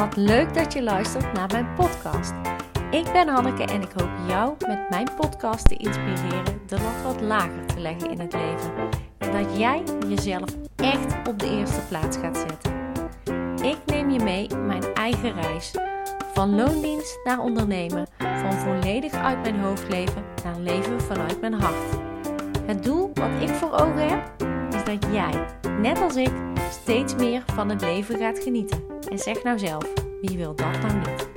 Wat leuk dat je luistert naar mijn podcast. Ik ben Hanneke en ik hoop jou met mijn podcast te inspireren de lat wat lager te leggen in het leven. En dat jij jezelf echt op de eerste plaats gaat zetten. Ik neem je mee mijn eigen reis. Van loondienst naar ondernemen. Van volledig uit mijn hoofd leven naar leven vanuit mijn hart. Het doel wat ik voor ogen heb, is dat jij, net als ik, steeds meer van het leven gaat genieten. En zeg nou zelf, wie wil dat nou niet?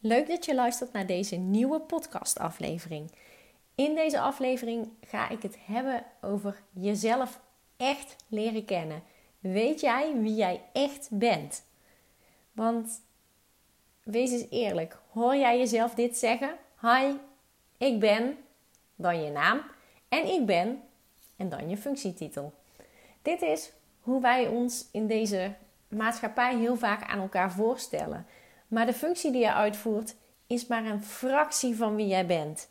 Leuk dat je luistert naar deze nieuwe podcastaflevering. In deze aflevering ga ik het hebben over jezelf echt leren kennen. Weet jij wie jij echt bent? Want wees eens eerlijk, hoor jij jezelf dit zeggen? Hi, ik ben, dan je naam en ik ben en dan je functietitel. Dit is hoe wij ons in deze maatschappij heel vaak aan elkaar voorstellen. Maar de functie die je uitvoert is maar een fractie van wie jij bent.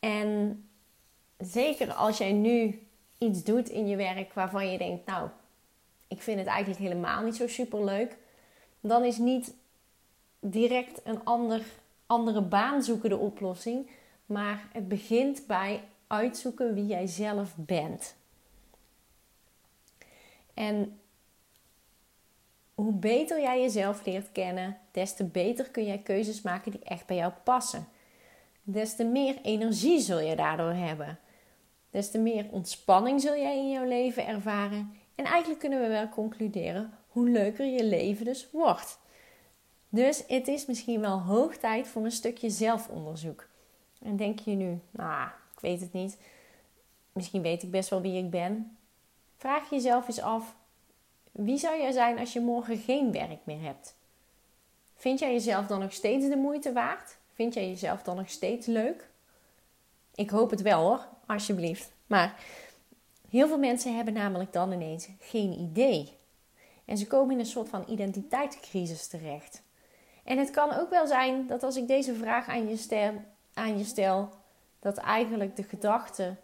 En zeker als jij nu iets doet in je werk waarvan je denkt, nou, ik vind het eigenlijk helemaal niet zo super leuk, dan is niet direct een ander, andere baan zoeken de oplossing, maar het begint bij uitzoeken wie jij zelf bent. En hoe beter jij jezelf leert kennen, des te beter kun jij keuzes maken die echt bij jou passen. Des te meer energie zul je daardoor hebben. Des te meer ontspanning zul jij in jouw leven ervaren. En eigenlijk kunnen we wel concluderen hoe leuker je leven dus wordt. Dus het is misschien wel hoog tijd voor een stukje zelfonderzoek. En denk je nu, nou, ik weet het niet. Misschien weet ik best wel wie ik ben. Vraag jezelf eens af, wie zou jij zijn als je morgen geen werk meer hebt? Vind jij jezelf dan nog steeds de moeite waard? Vind jij jezelf dan nog steeds leuk? Ik hoop het wel hoor, alsjeblieft. Maar heel veel mensen hebben namelijk dan ineens geen idee. En ze komen in een soort van identiteitscrisis terecht. En het kan ook wel zijn dat als ik deze vraag aan je stel, aan je stel dat eigenlijk de gedachte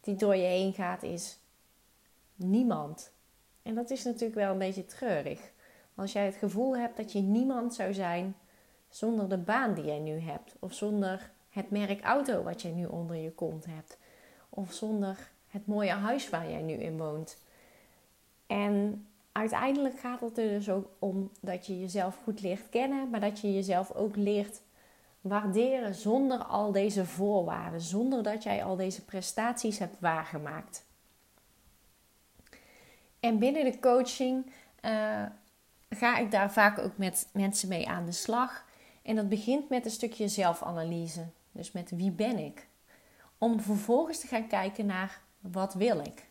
die door je heen gaat is niemand. En dat is natuurlijk wel een beetje treurig. Als jij het gevoel hebt dat je niemand zou zijn zonder de baan die jij nu hebt, of zonder het merk auto wat jij nu onder je kont hebt, of zonder het mooie huis waar jij nu in woont. En uiteindelijk gaat het er dus ook om dat je jezelf goed leert kennen, maar dat je jezelf ook leert waarderen zonder al deze voorwaarden, zonder dat jij al deze prestaties hebt waargemaakt. En binnen de coaching uh, ga ik daar vaak ook met mensen mee aan de slag. En dat begint met een stukje zelfanalyse. Dus met wie ben ik? Om vervolgens te gaan kijken naar wat wil ik?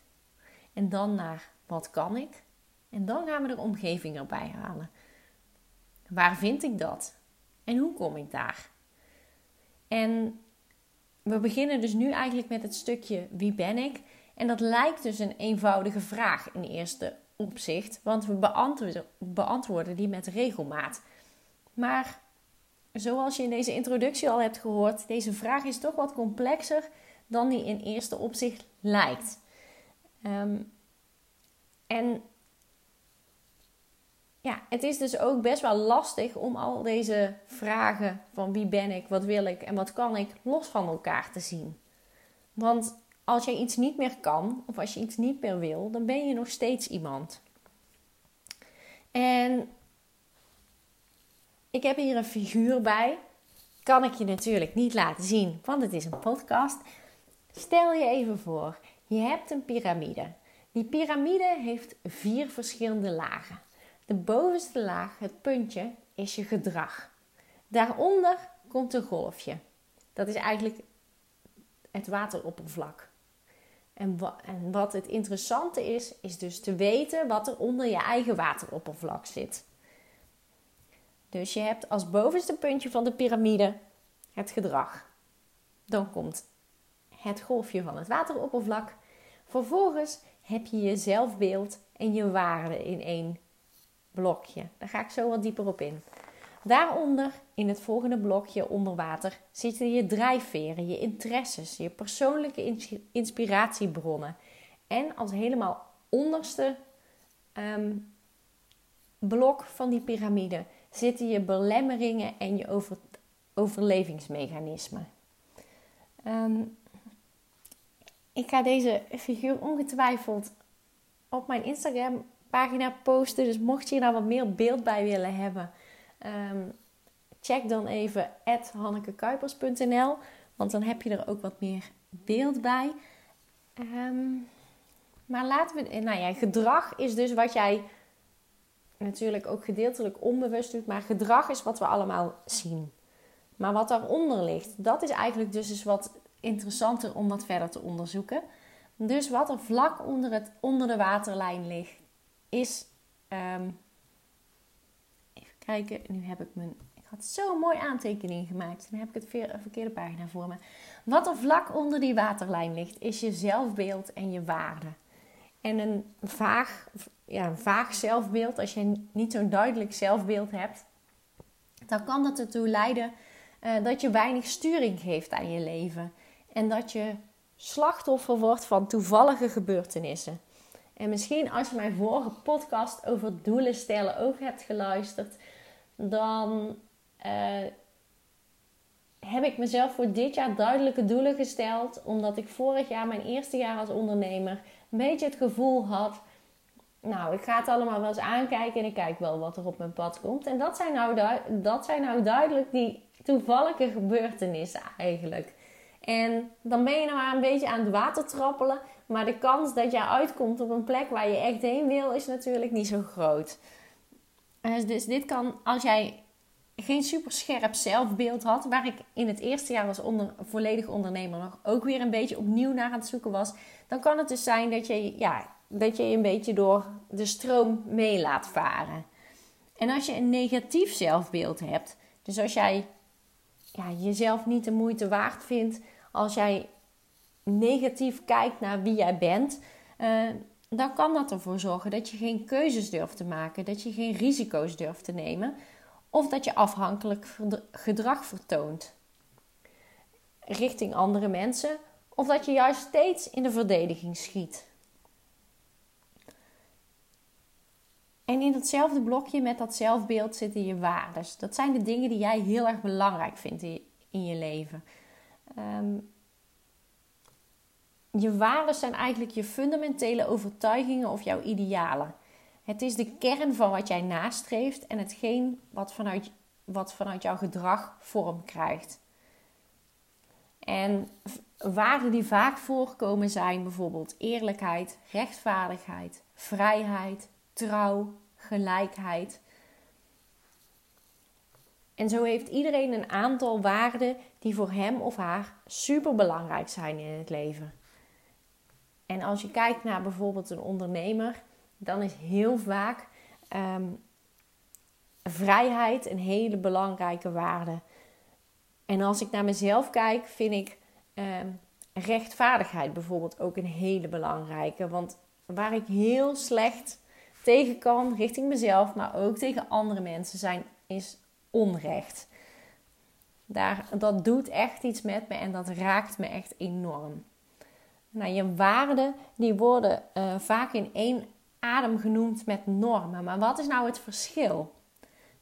En dan naar wat kan ik? En dan gaan we de omgeving erbij halen. Waar vind ik dat? En hoe kom ik daar? En we beginnen dus nu eigenlijk met het stukje wie ben ik? En dat lijkt dus een eenvoudige vraag in eerste opzicht, want we beantwoorden, die met regelmaat. Maar zoals je in deze introductie al hebt gehoord, deze vraag is toch wat complexer dan die in eerste opzicht lijkt. Um, en ja, het is dus ook best wel lastig om al deze vragen van wie ben ik, wat wil ik en wat kan ik los van elkaar te zien. Want als je iets niet meer kan of als je iets niet meer wil, dan ben je nog steeds iemand. En ik heb hier een figuur bij. Kan ik je natuurlijk niet laten zien, want het is een podcast. Stel je even voor, je hebt een piramide. Die piramide heeft vier verschillende lagen. De bovenste laag, het puntje, is je gedrag. Daaronder komt een golfje. Dat is eigenlijk het wateroppervlak. En, en wat het interessante is, is dus te weten wat er onder je eigen wateroppervlak zit. Dus je hebt als bovenste puntje van de piramide het gedrag. Dan komt het golfje van het wateroppervlak. Vervolgens heb je je zelfbeeld en je waarde in één blokje. Daar ga ik zo wat dieper op in. Daaronder, in het volgende blokje onder water, zitten je drijfveren, je interesses, je persoonlijke inspiratiebronnen. En als helemaal onderste ehm, blok van die piramide zitten je belemmeringen en je over, overlevingsmechanismen. Ehm, ik ga deze figuur ongetwijfeld op mijn Instagram pagina posten. Dus mocht je er nou wat meer beeld bij willen hebben, ehm, check dan even hannekekuipers.nl. Want dan heb je er ook wat meer beeld bij. Ehm, maar laten we. Nou ja, gedrag is dus wat jij natuurlijk ook gedeeltelijk onbewust doet. Maar gedrag is wat we allemaal zien. Maar wat daaronder ligt, dat is eigenlijk dus wat interessanter om wat verder te onderzoeken. Dus wat er vlak onder, het, onder de waterlijn ligt, is. Um, even kijken, nu heb ik mijn. Ik had zo'n mooie aantekening gemaakt. Dan heb ik het verkeerde pagina voor me. Wat er vlak onder die waterlijn ligt, is je zelfbeeld en je waarde. En een vaag, ja, een vaag zelfbeeld, als je niet zo'n duidelijk zelfbeeld hebt, dan kan dat ertoe leiden uh, dat je weinig sturing geeft aan je leven. En dat je slachtoffer wordt van toevallige gebeurtenissen. En misschien als je mijn vorige podcast over doelen stellen ook hebt geluisterd, dan uh, heb ik mezelf voor dit jaar duidelijke doelen gesteld. Omdat ik vorig jaar, mijn eerste jaar als ondernemer, een beetje het gevoel had. Nou, ik ga het allemaal wel eens aankijken en ik kijk wel wat er op mijn pad komt. En dat zijn nou, dat zijn nou duidelijk die toevallige gebeurtenissen eigenlijk. En dan ben je nou een beetje aan het water trappelen. Maar de kans dat je uitkomt op een plek waar je echt heen wil, is natuurlijk niet zo groot. Dus, dus dit kan, als jij geen super scherp zelfbeeld had, waar ik in het eerste jaar als onder, volledig ondernemer nog ook weer een beetje opnieuw naar aan het zoeken was, dan kan het dus zijn dat je, ja, dat je een beetje door de stroom mee laat varen. En als je een negatief zelfbeeld hebt, dus als jij ja, jezelf niet de moeite waard vindt als jij negatief kijkt naar wie jij bent, uh, dan kan dat ervoor zorgen dat je geen keuzes durft te maken, dat je geen risico's durft te nemen of dat je afhankelijk gedrag vertoont richting andere mensen of dat je juist steeds in de verdediging schiet. En in datzelfde blokje met dat zelfbeeld zitten je waarden. Dat zijn de dingen die jij heel erg belangrijk vindt in je leven. Ehm, je waarden zijn eigenlijk je fundamentele overtuigingen of jouw idealen. Het is de kern van wat jij nastreeft en hetgeen wat vanuit, wat vanuit jouw gedrag vorm krijgt. En waarden die vaak voorkomen zijn bijvoorbeeld eerlijkheid, rechtvaardigheid, vrijheid, trouw, gelijkheid. En zo heeft iedereen een aantal waarden die voor hem of haar super belangrijk zijn in het leven. En als je kijkt naar bijvoorbeeld een ondernemer, dan is heel vaak ehm, vrijheid een hele belangrijke waarde. En als ik naar mezelf kijk, vind ik ehm, rechtvaardigheid bijvoorbeeld ook een hele belangrijke. Want waar ik heel slecht tegen kan, richting mezelf, maar ook tegen andere mensen, zijn, is onrecht. Daar, dat doet echt iets met me en dat raakt me echt enorm. Nou, je waarden die worden uh, vaak in één adem genoemd met normen. Maar wat is nou het verschil?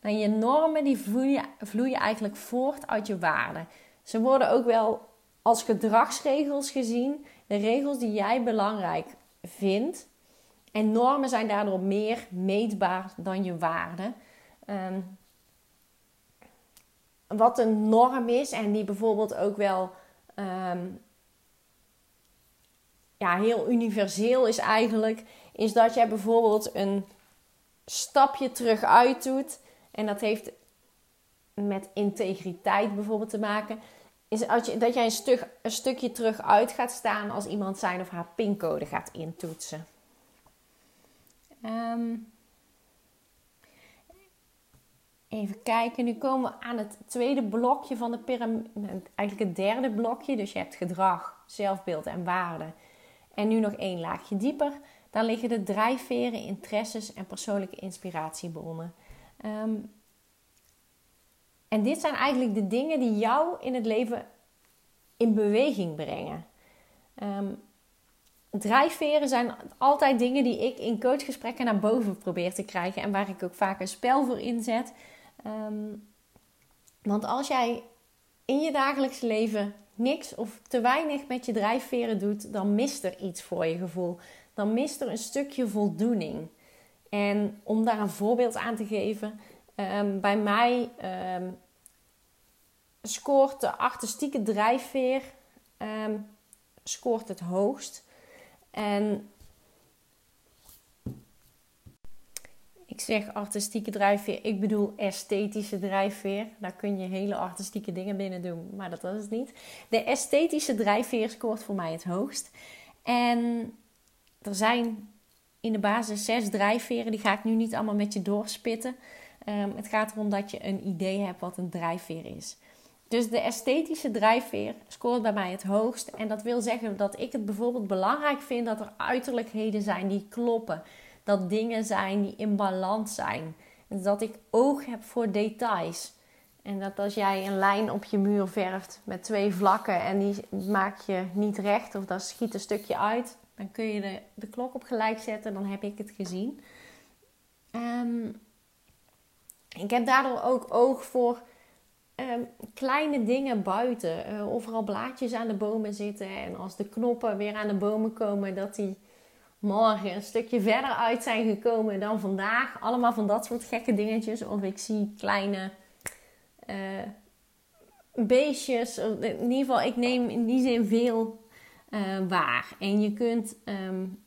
Nou, je normen die vloeien, vloeien eigenlijk voort uit je waarden. Ze worden ook wel als gedragsregels gezien. De regels die jij belangrijk vindt. En normen zijn daardoor meer meetbaar dan je waarden. Ehm, wat een norm is en die bijvoorbeeld ook wel ehm, ja, heel universeel is eigenlijk, is dat jij bijvoorbeeld een stapje terug uit doet. En dat heeft met integriteit bijvoorbeeld te maken. Is dat jij een, stuk, een stukje terug uit gaat staan als iemand zijn of haar pincode gaat intoetsen. Um, Even kijken, nu komen we aan het tweede blokje van de piramide. Eigenlijk het derde blokje. Dus je hebt gedrag, zelfbeeld en waarde. En nu nog één laagje dieper. Dan liggen de drijfveren, interesses en persoonlijke inspiratiebronnen. Um, En dit zijn eigenlijk de dingen die jou in het leven in beweging brengen. Um, drijfveren zijn altijd dingen die ik in coachgesprekken naar boven probeer te krijgen en waar ik ook vaak een spel voor inzet. Um, want als jij in je dagelijks leven niks of te weinig met je drijfveren doet, dan mist er iets voor je gevoel. Dan mist er een stukje voldoening. En om daar een voorbeeld aan te geven, um, bij mij um, scoort de artistieke drijfveer um, scoort het hoogst. En ik zeg artistieke drijfveer, ik bedoel esthetische drijfveer. Daar kun je hele artistieke dingen binnen doen, maar dat was het niet. De esthetische drijfveer scoort voor mij het hoogst. En er zijn in de basis zes drijfveren, die ga ik nu niet allemaal met je doorspitten. Um, het gaat erom dat je een idee hebt wat een drijfveer is. Dus de esthetische drijfveer scoort bij mij het hoogst. En dat wil zeggen dat ik het bijvoorbeeld belangrijk vind dat er uiterlijkheden zijn die kloppen. Dat dingen zijn die in balans zijn. En dat ik oog heb voor details. En dat als jij een lijn op je muur verft met twee vlakken en die maak je niet recht of dat schiet een stukje uit, dan kun je de, de klok op gelijk zetten, dan heb ik het gezien. Um, ik heb daardoor ook oog voor Ehm, kleine dingen buiten. Uh, overal blaadjes aan de bomen zitten. En als de knoppen weer aan de bomen komen, dat die morgen een stukje verder uit zijn gekomen dan vandaag. Allemaal van dat soort gekke dingetjes. Of ik zie kleine uh, beestjes. In ieder geval, ik neem in die zin veel uh, waar. En je kunt. Um,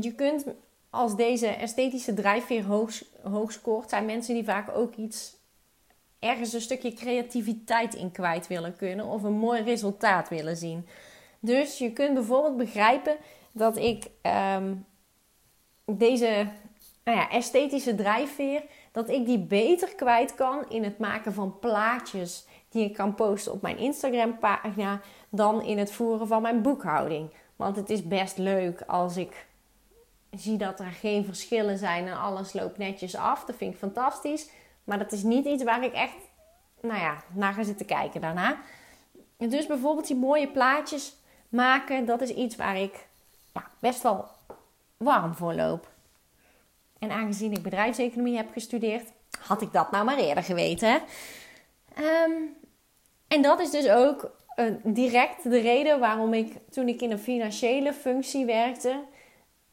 je kunt als deze esthetische drijfveer hoog, hoog scoort, zijn mensen die vaak ook iets ergens een stukje creativiteit in kwijt willen kunnen of een mooi resultaat willen zien. Dus je kunt bijvoorbeeld begrijpen dat ik um, deze nou ja, esthetische drijfveer, dat ik die beter kwijt kan in het maken van plaatjes die ik kan posten op mijn Instagram pagina dan in het voeren van mijn boekhouding. Want het is best leuk als ik zie dat er geen verschillen zijn en alles loopt netjes af. Dat vind ik fantastisch. Maar dat is niet iets waar ik echt nou ja, naar ga zitten kijken daarna. Dus bijvoorbeeld die mooie plaatjes maken, dat is iets waar ik ja, best wel warm voor loop. En aangezien ik bedrijfseconomie heb gestudeerd, had ik dat nou maar eerder geweten. Um, en dat is dus ook uh, direct de reden waarom ik toen ik in een financiële functie werkte,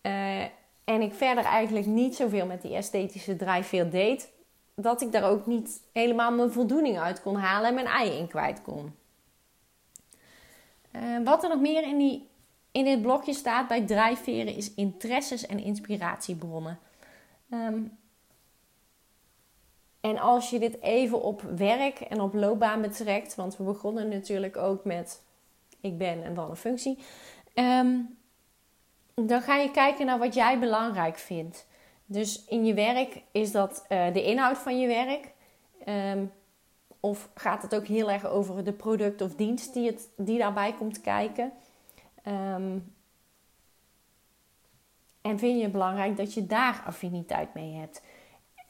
uh, en ik verder eigenlijk niet zoveel met die esthetische drijfveer deed, dat ik daar ook niet helemaal mijn voldoening uit kon halen en mijn ei in kwijt kon. Uh, wat er nog meer in, die, in dit blokje staat bij drijfveren is interesses en inspiratiebronnen. Um, en als je dit even op werk en op loopbaan betrekt, want we begonnen natuurlijk ook met ik ben en dan een functie. Um, dan ga je kijken naar wat jij belangrijk vindt. Dus in je werk is dat uh, de inhoud van je werk. Um, of gaat het ook heel erg over de product of dienst die, het, die daarbij komt kijken? Um, en vind je het belangrijk dat je daar affiniteit mee hebt?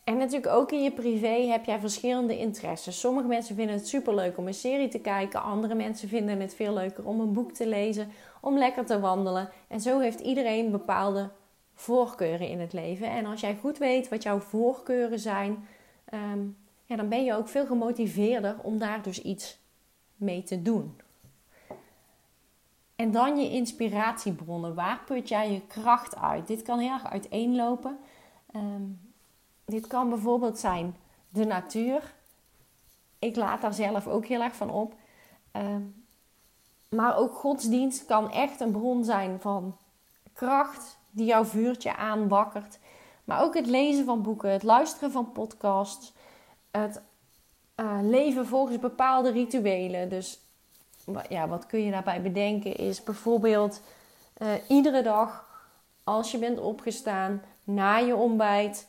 En natuurlijk ook in je privé heb jij verschillende interesses. Sommige mensen vinden het super leuk om een serie te kijken. Andere mensen vinden het veel leuker om een boek te lezen, om lekker te wandelen. En zo heeft iedereen bepaalde voorkeuren in het leven. En als jij goed weet wat jouw voorkeuren zijn, ehm, ja, dan ben je ook veel gemotiveerder om daar dus iets mee te doen. En dan je inspiratiebronnen. Waar put jij je kracht uit? Dit kan heel erg uiteenlopen. Um, dit kan bijvoorbeeld zijn de natuur. Ik laat daar zelf ook heel erg van op. Ehm, maar ook godsdienst kan echt een bron zijn van kracht die jouw vuurtje aanwakkert. Maar ook het lezen van boeken, het luisteren van podcasts, het uh, leven volgens bepaalde rituelen. Dus ja, wat kun je daarbij bedenken is bijvoorbeeld uh, iedere dag als je bent opgestaan, na je ontbijt,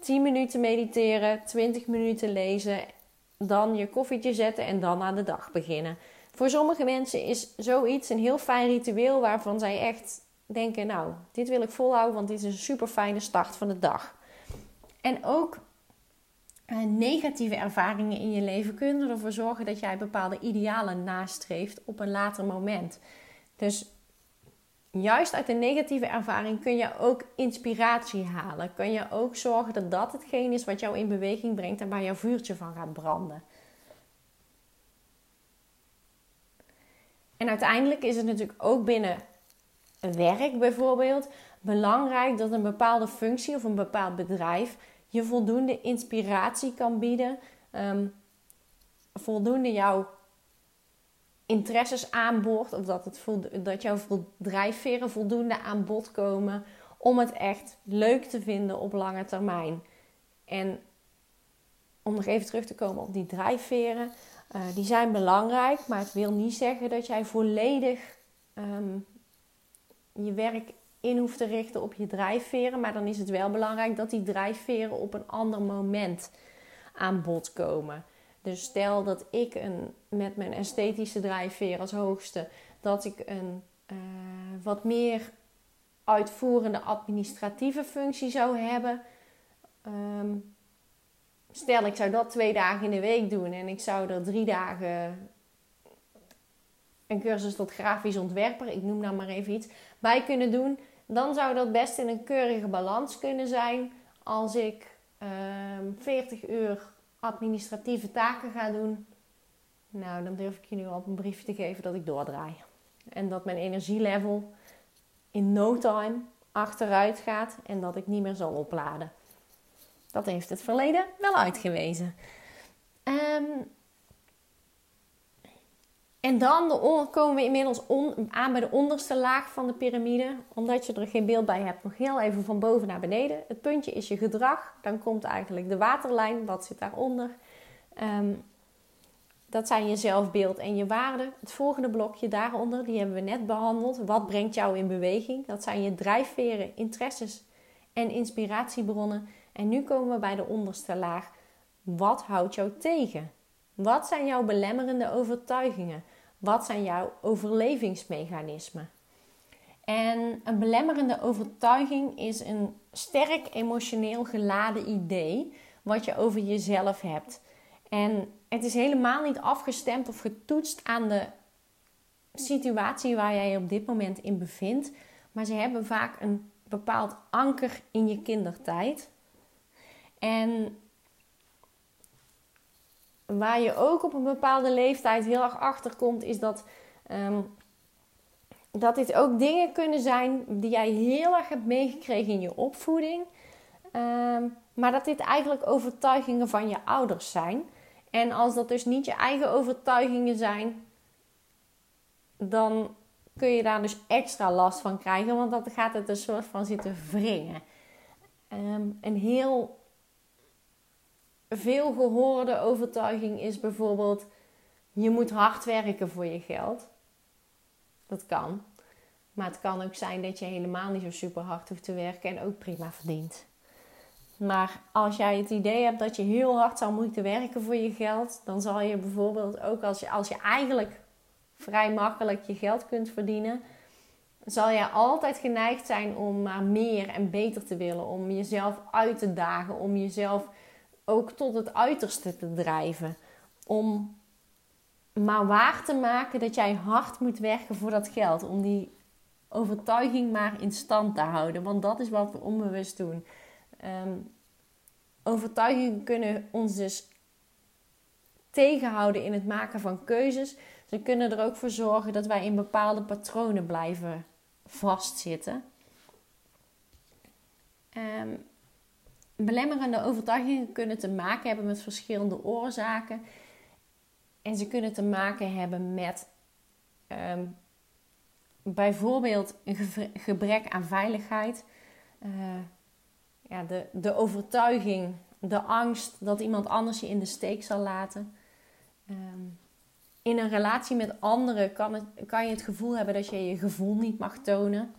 10 minuten mediteren, 20 minuten lezen, dan je koffietje zetten en dan aan de dag beginnen. Voor sommige mensen is zoiets een heel fijn ritueel waarvan zij echt denken: Nou, dit wil ik volhouden, want dit is een super fijne start van de dag. En ook negatieve ervaringen in je leven kunnen ervoor zorgen dat jij bepaalde idealen nastreeft op een later moment. Dus juist uit een negatieve ervaring kun je ook inspiratie halen. Kun je ook zorgen dat dat hetgeen is wat jou in beweging brengt en waar jouw vuurtje van gaat branden. En uiteindelijk is het natuurlijk ook binnen werk bijvoorbeeld belangrijk dat een bepaalde functie of een bepaald bedrijf je voldoende inspiratie kan bieden, um, voldoende jouw interesses aanboord of dat, het dat jouw drijfveren voldoende aan bod komen om het echt leuk te vinden op lange termijn. En om nog even terug te komen op die drijfveren, uh, die zijn belangrijk, maar het wil niet zeggen dat jij volledig ehm, je werk in hoeft te richten op je drijfveren. Maar dan is het wel belangrijk dat die drijfveren op een ander moment aan bod komen. Dus stel dat ik een, met mijn esthetische drijfveer als hoogste, dat ik een uh, wat meer uitvoerende administratieve functie zou hebben. Um, stel, ik zou dat twee dagen in de week doen en ik zou er drie dagen een cursus tot grafisch ontwerper, ik noem nou maar even iets, bij kunnen doen dan zou dat best in een keurige balans kunnen zijn als ik 40 ehm, uur administratieve taken ga doen. Nou, dan durf ik je nu al op een briefje te geven dat ik doordraai. En dat mijn energielevel in no time achteruit gaat en dat ik niet meer zal opladen. Dat heeft het verleden wel uitgewezen. Um, en dan komen we inmiddels aan bij de onderste laag van de piramide. Omdat je er geen beeld bij hebt, nog heel even van boven naar beneden. Het puntje is je gedrag. Dan komt eigenlijk de waterlijn. Wat zit daaronder? Um, dat zijn je zelfbeeld en je waarden. Het volgende blokje daaronder, die hebben we net behandeld. Wat brengt jou in beweging? Dat zijn je drijfveren, interesses en inspiratiebronnen. En nu komen we bij de onderste laag. Wat houdt jou tegen? Wat zijn jouw belemmerende overtuigingen? Wat zijn jouw overlevingsmechanismen? En een belemmerende overtuiging is een sterk emotioneel geladen idee wat je over jezelf hebt. En het is helemaal niet afgestemd of getoetst aan de situatie waar jij je op dit moment in bevindt. Maar ze hebben vaak een bepaald anker in je kindertijd. En waar je ook op een bepaalde leeftijd heel erg achter komt, is dat, ehm, dat dit ook dingen kunnen zijn die jij heel erg hebt meegekregen in je opvoeding. Ehm, maar dat dit eigenlijk overtuigingen van je ouders zijn. En als dat dus niet je eigen overtuigingen zijn, dan kun je daar dus extra last van krijgen, want dan gaat het een soort van zitten wringen. Um, een heel veel gehoorde overtuiging is bijvoorbeeld: je moet hard werken voor je geld. Dat kan. Maar het kan ook zijn dat je helemaal niet zo super hard hoeft te werken en ook prima verdient. Maar als jij het idee hebt dat je heel hard zou moeten werken voor je geld, dan zal je bijvoorbeeld ook als je, als je eigenlijk vrij makkelijk je geld kunt verdienen, zal je altijd geneigd zijn om maar meer en beter te willen, om jezelf uit te dagen, om jezelf ook tot het uiterste te drijven. Om maar waar te maken dat jij hard moet werken voor dat geld. Om die overtuiging maar in stand te houden. Want dat is wat we onbewust doen. Um, overtuigingen kunnen ons dus tegenhouden in het maken van keuzes. Ze kunnen er ook voor zorgen dat wij in bepaalde patronen blijven vastzitten. Um, belemmerende overtuigingen kunnen te maken hebben met verschillende oorzaken. En ze kunnen te maken hebben met ehm, bijvoorbeeld een gebrek aan veiligheid. Uh, ja, de, de overtuiging, de angst dat iemand anders je in de steek zal laten. Ehm, in een relatie met anderen kan, het, kan je het gevoel hebben dat je je gevoel niet mag tonen.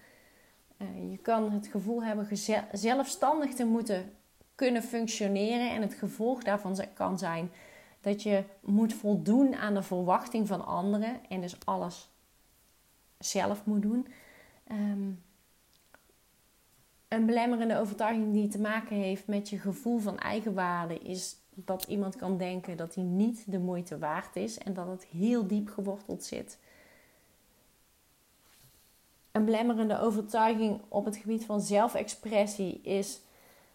Uh, je kan het gevoel hebben zelfstandig te moeten kunnen functioneren. En het gevolg daarvan kan zijn dat je moet voldoen aan de verwachting van anderen en dus alles zelf moet doen. Ehm, een belemmerende overtuiging die te maken heeft met je gevoel van eigenwaarde is dat iemand kan denken dat hij niet de moeite waard is en dat het heel diep geworteld zit. Een belemmerende overtuiging op het gebied van zelfexpressie is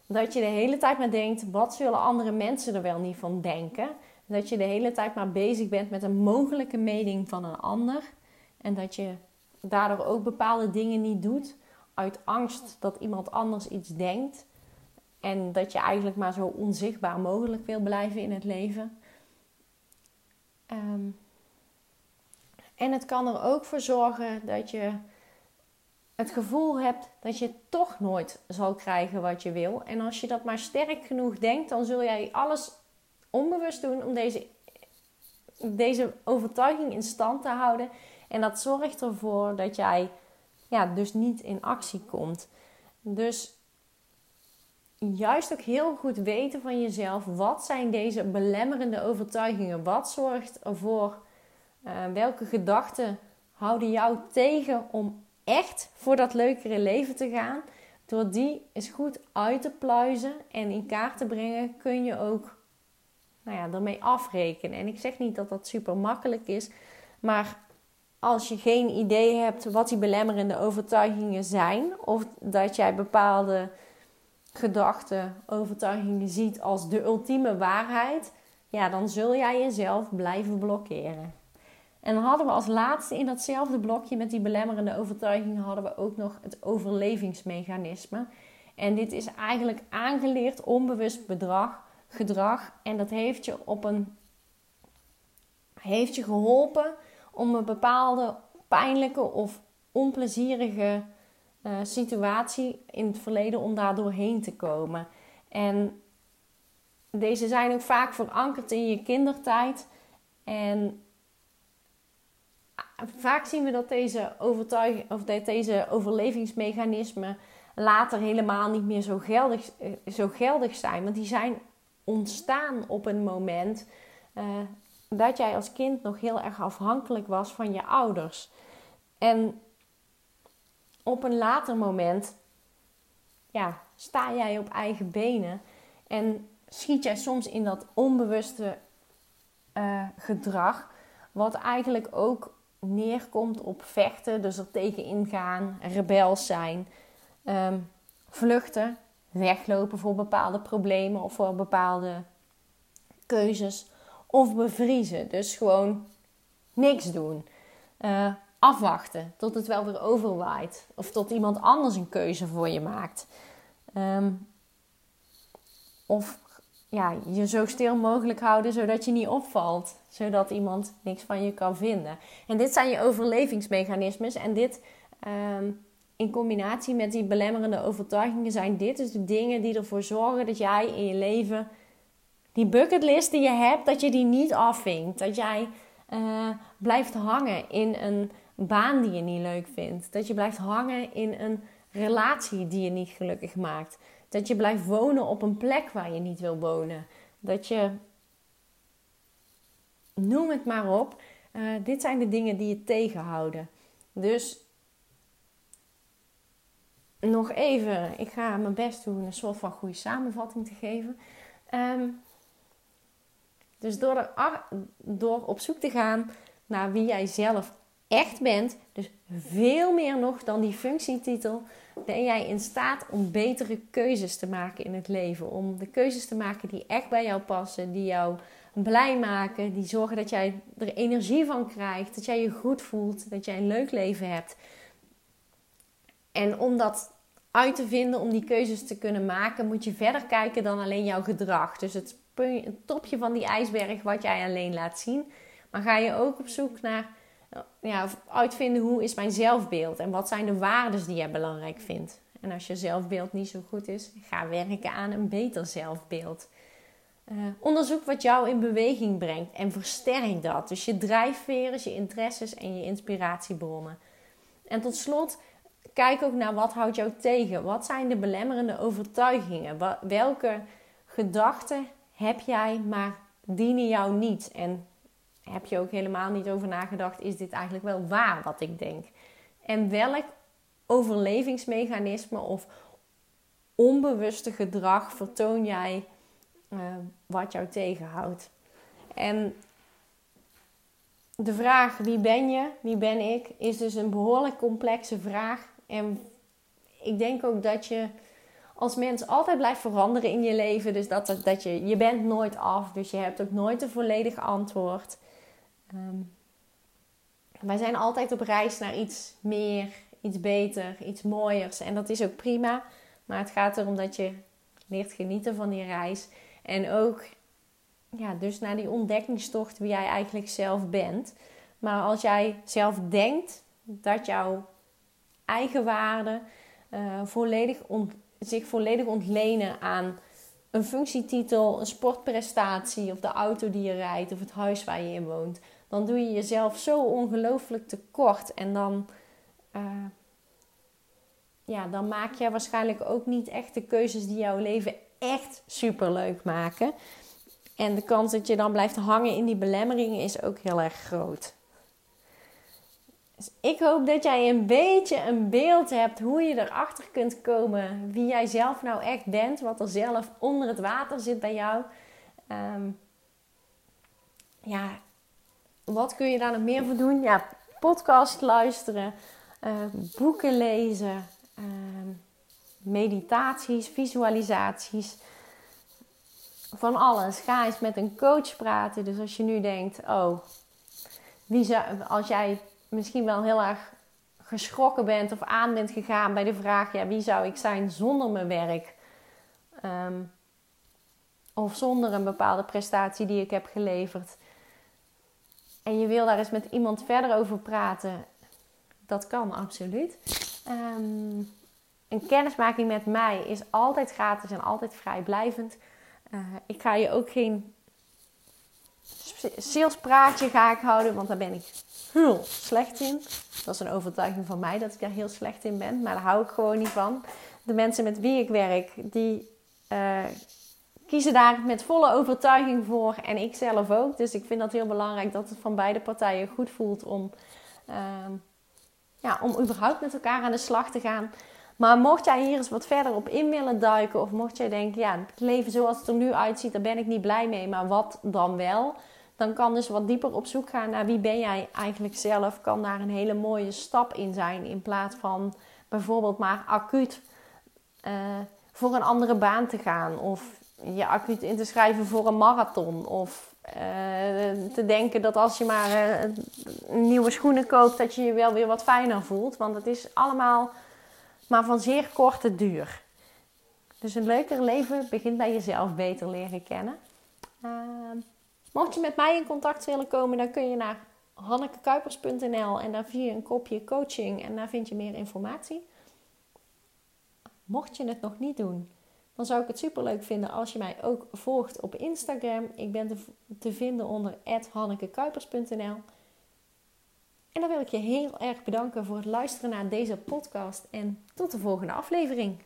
dat je de hele tijd maar denkt: wat zullen andere mensen er wel niet van denken? Dat je de hele tijd maar bezig bent met een mogelijke mening van een ander. En dat je daardoor ook bepaalde dingen niet doet uit angst dat iemand anders iets denkt. En dat je eigenlijk maar zo onzichtbaar mogelijk wil blijven in het leven. Ehm, en het kan er ook voor zorgen dat je het gevoel hebt dat je toch nooit zal krijgen wat je wil. En als je dat maar sterk genoeg denkt, dan zul jij alles onbewust doen om deze, deze overtuiging in stand te houden. En dat zorgt ervoor dat jij ja, dus niet in actie komt. Dus juist ook heel goed weten van jezelf. Wat zijn deze belemmerende overtuigingen? Wat zorgt ervoor? Uh, welke gedachten houden jou tegen om echt voor dat leukere leven te gaan? Door die eens goed uit te pluizen en in kaart te brengen, kun je ook nou ja, ermee afrekenen. En ik zeg niet dat dat super makkelijk is, maar als je geen idee hebt wat die belemmerende overtuigingen zijn, of dat jij bepaalde gedachten, overtuigingen ziet als de ultieme waarheid, ja, dan zul jij jezelf blijven blokkeren. En dan hadden we als laatste in datzelfde blokje met die belemmerende overtuigingen hadden we ook nog het overlevingsmechanisme. En dit is eigenlijk aangeleerd onbewust bedrag, gedrag. En dat heeft je op een heeft je geholpen om een bepaalde pijnlijke of onplezierige uh, situatie in het verleden om daar doorheen te komen. En deze zijn ook vaak verankerd in je kindertijd. En vaak zien we dat deze, overtuiging, of dat deze overlevingsmechanismen later helemaal niet meer zo geldig, eh, zo geldig zijn. Want die zijn ontstaan op een moment uh, dat jij als kind nog heel erg afhankelijk was van je ouders. En op een later moment ja, sta jij op eigen benen en schiet jij soms in dat onbewuste uh, gedrag, wat eigenlijk ook neerkomt op vechten, dus er tegen ingaan, rebels zijn, um, vluchten, weglopen voor bepaalde problemen of voor bepaalde keuzes, of bevriezen. Dus gewoon niks doen. Uh, afwachten tot het wel weer overwaait. Of tot iemand anders een keuze voor je maakt. Um, of ja, je zo stil mogelijk houden zodat je niet opvalt. Zodat iemand niks van je kan vinden. En dit zijn je overlevingsmechanismes. En dit um, in combinatie met die belemmerende overtuigingen zijn dit dus de dingen die ervoor zorgen dat jij in je leven die bucketlist die je hebt, dat je die niet afvinkt. Dat jij uh, blijft hangen in een baan die je niet leuk vindt. Dat je blijft hangen in een relatie die je niet gelukkig maakt. Dat je blijft wonen op een plek waar je niet wil wonen. Dat je, noem het maar op, uh, dit zijn de dingen die je tegenhouden. Dus nog even, ik ga mijn best doen een soort van goede samenvatting te geven. Um, dus door, door op zoek te gaan naar wie jij zelf echt bent, dus veel meer nog dan die functietitel, ben jij in staat om betere keuzes te maken in het leven. Om de keuzes te maken die echt bij jou passen, die jou blij maken, die zorgen dat jij er energie van krijgt, dat jij je goed voelt, dat jij een leuk leven hebt. En om dat uit te vinden, om die keuzes te kunnen maken, moet je verder kijken dan alleen jouw gedrag. Dus het topje van die ijsberg wat jij alleen laat zien. Maar ga je ook op zoek naar ja, uitvinden hoe is mijn zelfbeeld en wat zijn de waarden die jij belangrijk vindt. En als je zelfbeeld niet zo goed is, ga werken aan een beter zelfbeeld. Uh, onderzoek wat jou in beweging brengt en versterk dat. Dus je drijfveren, je interesses en je inspiratiebronnen. En tot slot, kijk ook naar wat houdt jou tegen. Wat zijn de belemmerende overtuigingen? Welke gedachten heb jij, maar dienen jou niet. En heb je ook helemaal niet over nagedacht, is dit eigenlijk wel waar wat ik denk? En welk overlevingsmechanisme of onbewuste gedrag vertoon jij wat jou tegenhoudt. En de vraag wie ben je, wie ben ik, is dus een behoorlijk complexe vraag. En ik denk ook dat je als mens altijd blijft veranderen in je leven. Dus dat, dat je, je bent nooit af, dus je hebt ook nooit een volledig antwoord. Um, wij zijn altijd op reis naar iets meer, iets beter, iets mooiers. En dat is ook prima. Maar het gaat erom dat je leert genieten van die reis. En ook ja, dus naar die ontdekkingstocht wie jij eigenlijk zelf bent. Maar als jij zelf denkt dat jouw eigen waarde uh, volledig zich volledig ontlenen aan een functietitel, een sportprestatie of de auto die je rijdt of het huis waar je in woont, dan doe je jezelf zo ongelooflijk tekort en dan, uh, ja, dan maak je waarschijnlijk ook niet echt de keuzes die jouw leven echt super leuk maken. En de kans dat je dan blijft hangen in die belemmeringen is ook heel erg groot. Dus ik hoop dat jij een beetje een beeld hebt hoe je erachter kunt komen wie jij zelf nou echt bent, wat er zelf onder het water zit bij jou. Ehm, ja, wat kun je daar nog meer voor doen? Ja, podcast luisteren, uh, boeken lezen, uh, meditaties, visualisaties. Van alles. Ga eens met een coach praten. Dus als je nu denkt, oh, wie zou, als jij misschien wel heel erg geschrokken bent of aan bent gegaan bij de vraag: ja, wie zou ik zijn zonder mijn werk? Ehm, of zonder een bepaalde prestatie die ik heb geleverd. En je wil daar eens met iemand verder over praten. Dat kan absoluut. Um, een kennismaking met mij is altijd gratis en altijd vrijblijvend. Uh, ik ga je ook geen salespraatje ga ik houden, want daar ben ik heel slecht in. Dat is een overtuiging van mij dat ik daar heel slecht in ben, maar daar hou ik gewoon niet van. De mensen met wie ik werk, die uh, kiezen daar met volle overtuiging voor en ik zelf ook. Dus ik vind dat heel belangrijk dat het van beide partijen goed voelt om, uh, ja, om überhaupt met elkaar aan de slag te gaan. Maar mocht jij hier eens wat verder op in willen duiken, of mocht jij denken, ja, het leven zoals het er nu uitziet, daar ben ik niet blij mee, maar wat dan wel? Dan kan dus wat dieper op zoek gaan naar wie ben jij eigenlijk zelf. Kan daar een hele mooie stap in zijn. In plaats van bijvoorbeeld maar acuut uh, voor een andere baan te gaan. Of je acuut in te schrijven voor een marathon. Of uh, te denken dat als je maar uh, nieuwe schoenen koopt, dat je je wel weer wat fijner voelt. Want het is allemaal maar van zeer korte duur. Dus een leuker leven begint bij jezelf beter leren kennen. Uh, mocht je met mij in contact willen komen, dan kun je naar hannekekuipers.nl en daar zie je een kopje coaching en daar vind je meer informatie. Mocht je het nog niet doen, dan zou ik het super leuk vinden als je mij ook volgt op Instagram. Ik ben te, te vinden onder hannekekuipers.nl. En dan wil ik je heel erg bedanken voor het luisteren naar deze podcast en tot de volgende aflevering.